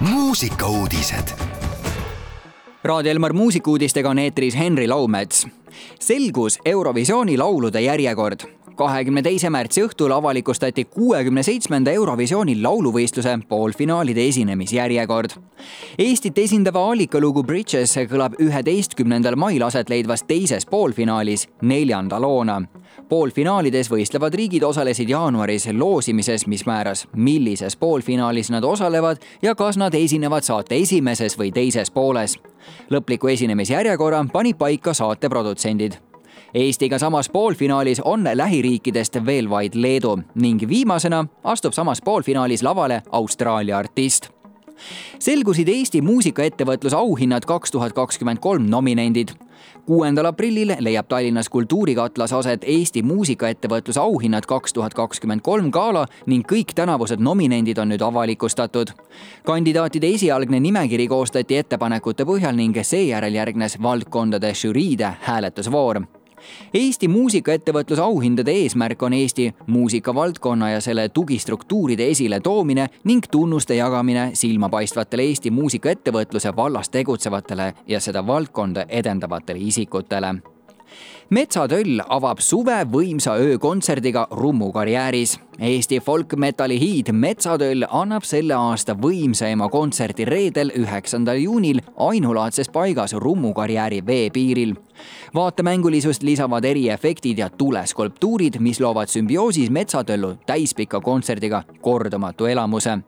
muusikauudised. Raadio Elmar muusikuudistega on eetris Henri Laumets. selgus Eurovisiooni laulude järjekord kahekümne teise märtsi õhtul avalikustati kuuekümne seitsmenda Eurovisiooni lauluvõistluse poolfinaalide esinemisjärjekord. Eestit esindava allikalugu Bridges kõlab üheteistkümnendal mail aset leidvas teises poolfinaalis neljanda loona. Poolfinaalides võistlevad riigid osalesid jaanuaris loosimises, mis määras, millises poolfinaalis nad osalevad ja kas nad esinevad saate esimeses või teises pooles. lõpliku esinemisjärjekorra panid paika saate produtsendid Eestiga samas poolfinaalis on lähiriikidest veel vaid Leedu ning viimasena astub samas poolfinaalis lavale Austraalia artist selgusid Eesti muusikaettevõtluse auhinnad kaks tuhat kakskümmend kolm nominendid. Kuuendal aprillil leiab Tallinnas Kultuurikatlas aset Eesti muusikaettevõtluse auhinnad kaks tuhat kakskümmend kolm gala ning kõik tänavused nominendid on nüüd avalikustatud. kandidaatide esialgne nimekiri koostati ettepanekute põhjal ning seejärel järgnes valdkondade žüriide hääletusvoor Eesti muusikaettevõtluse auhindade eesmärk on Eesti muusikavaldkonna ja selle tugistruktuuride esiletoomine ning tunnuste jagamine silmapaistvatele Eesti muusikaettevõtluse vallas tegutsevatele ja seda valdkonda edendavatele isikutele metsatöll avab suve võimsa öökontserdiga Rummu karjääris. Eesti folk-metalli hiid Metsatöll annab selle aasta võimsaima kontserdi reedel, üheksandal juunil ainulaadses paigas Rummu karjääri veepiiril. vaatemängulisust lisavad eriefektid ja tuleskulptuurid, mis loovad sümbioosis Metsatöllu täispika kontserdiga kordamatu elamuse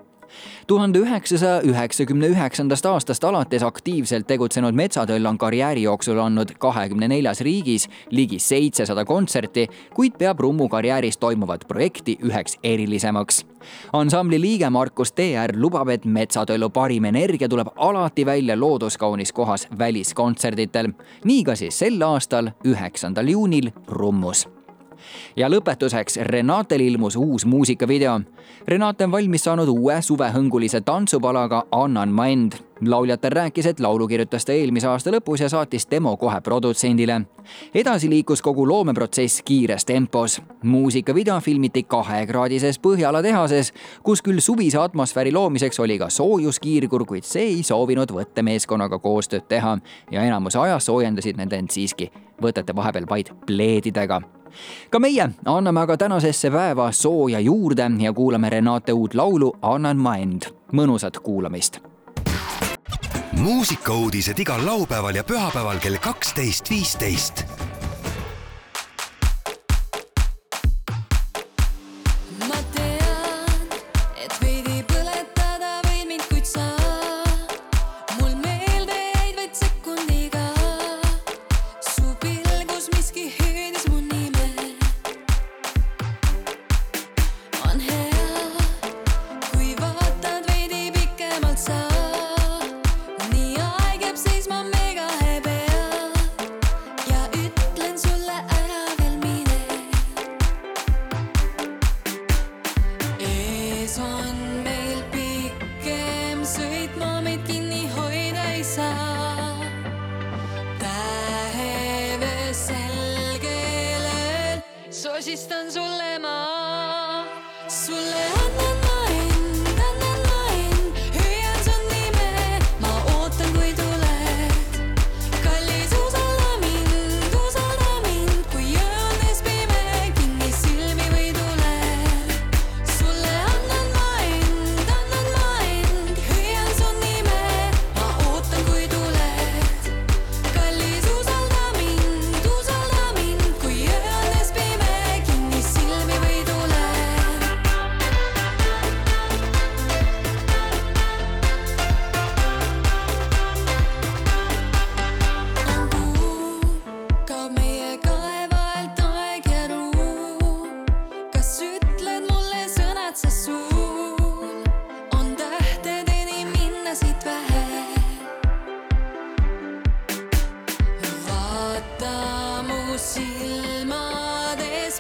tuhande üheksasaja üheksakümne üheksandast aastast alates aktiivselt tegutsenud Metsatöll on karjääri jooksul andnud kahekümne neljas riigis ligi seitsesada kontserti, kuid peab Rummu karjääris toimuvat projekti üheks erilisemaks. ansambli liige Markus TR lubab, et Metsatöllu parim energia tuleb alati välja looduskaunis kohas väliskontserditel. nii ka siis sel aastal, üheksandal juunil Rummus ja lõpetuseks Renatel ilmus uus muusikavideo. Renate on valmis saanud uue suvehõngulise tantsupalaga Annan ma end. lauljatel rääkis, et laulu kirjutas ta eelmise aasta lõpus ja saatis demo kohe produtsendile. edasi liikus kogu loomeprotsess kiires tempos. muusikavideo filmiti kahekraadises Põhjala tehases, kus küll suvise atmosfääri loomiseks oli ka soojuskiirgur, kuid see ei soovinud võttemeeskonnaga koostööd teha ja enamuse ajast soojendasid need end siiski võtete vahepeal vaid pleedidega ka meie anname aga tänasesse päeva sooja juurde ja kuulame Renate uut laulu Annan ma end. mõnusat kuulamist. muusikauudised igal laupäeval ja pühapäeval kell kaksteist, viisteist resistance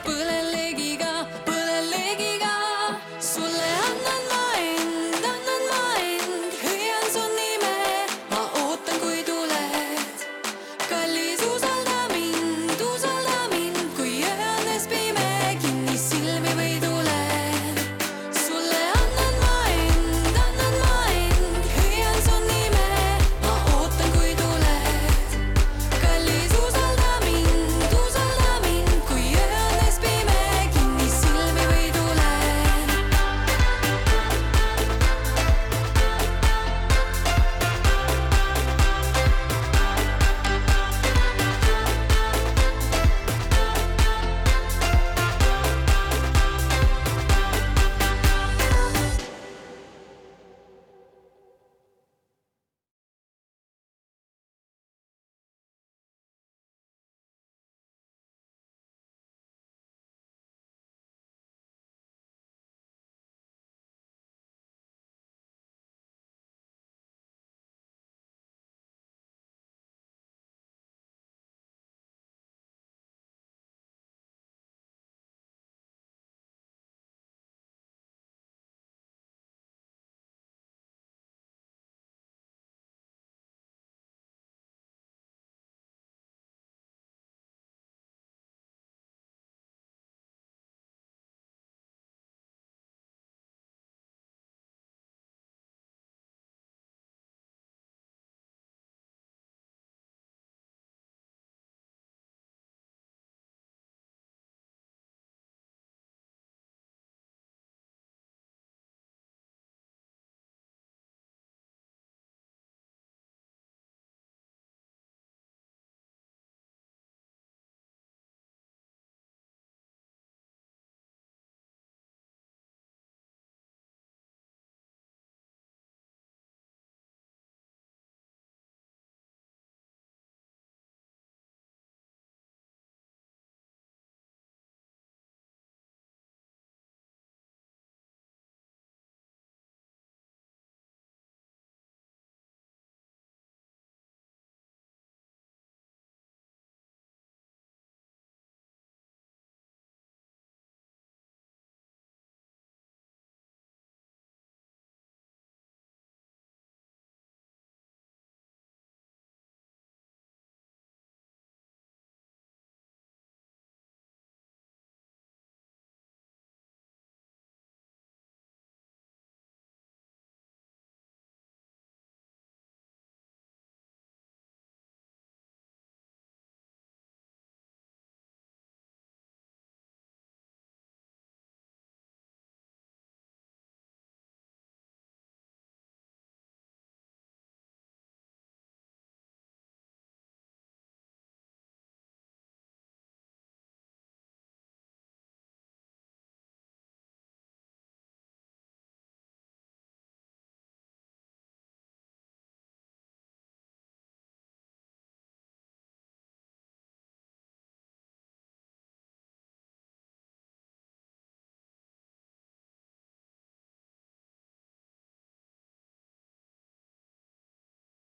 spule